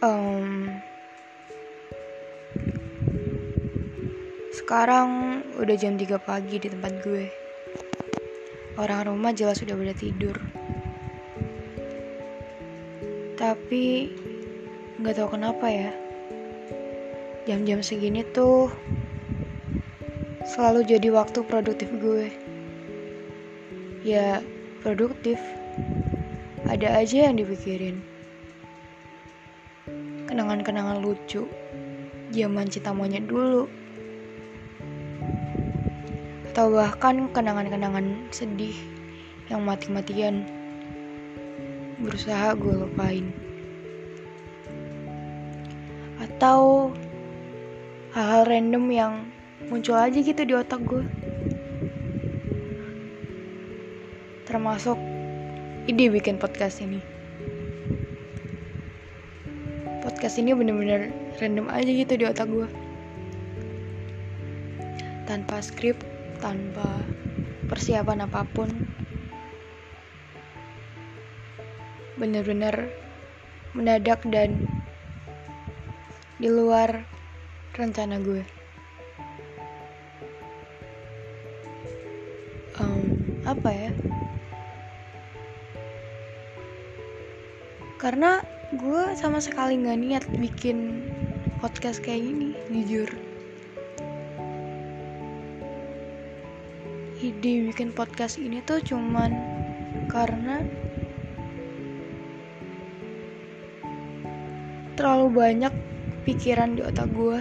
um, sekarang udah jam 3 pagi di tempat gue. Orang rumah jelas sudah pada tidur. Tapi nggak tahu kenapa ya. Jam-jam segini tuh selalu jadi waktu produktif gue. Ya produktif. Ada aja yang dipikirin. Kenangan-kenangan lucu. Zaman cinta monyet dulu. Atau bahkan kenangan-kenangan sedih yang mati-matian. Berusaha gue lupain. Atau hal-hal random yang muncul aja gitu di otak gue termasuk ide bikin podcast ini podcast ini bener-bener random aja gitu di otak gue tanpa skrip tanpa persiapan apa pun. Bener-bener mendadak dan di luar rencana gue um, apa ya? Karena gue sama sekali nggak niat bikin podcast kayak gini jujur. Ide bikin podcast ini tuh cuman karena terlalu banyak pikiran di otak gue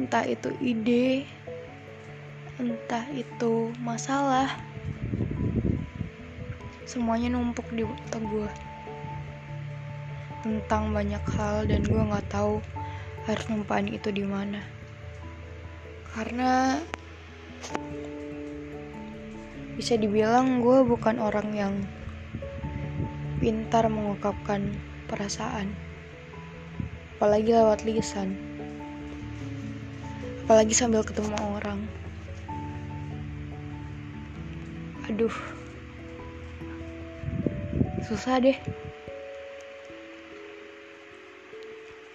entah itu ide entah itu masalah semuanya numpuk di otak gue tentang banyak hal dan gue nggak tahu harus numpain itu di mana. Karena bisa dibilang gue bukan orang yang pintar mengungkapkan perasaan apalagi lewat lisan apalagi sambil ketemu orang. Aduh susah deh.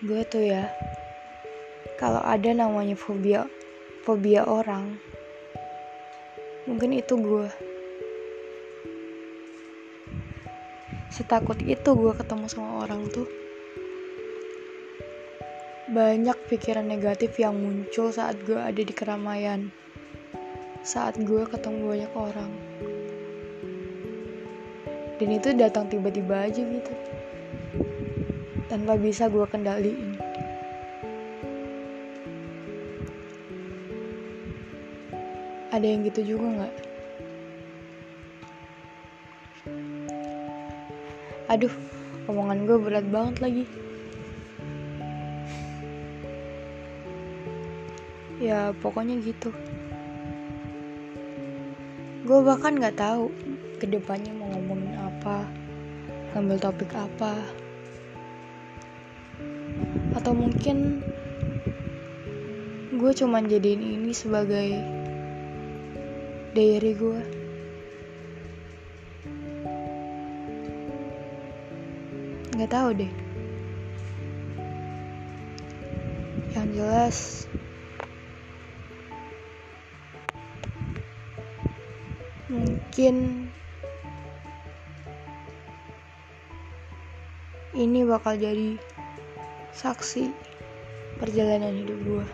Gue tuh ya kalau ada namanya fobia fobia orang mungkin itu gue. Setakut itu gue ketemu sama orang tuh. Banyak pikiran negatif yang muncul saat gue ada di keramaian saat gue ketemu banyak orang dan itu datang tiba-tiba aja gitu. Tanpa bisa gue kendaliin. Ada yang gitu juga nggak? Aduh omongan gue berat banget lagi. Ya pokoknya gitu. Gue bahkan nggak tahu ke depannya mau ngomongin apa ngambil topik apa. Atau mungkin gue cuman jadiin ini sebagai diary gue. Nggak tahu deh. Yang jelas mungkin ini bakal jadi saksi perjalanan hidup gue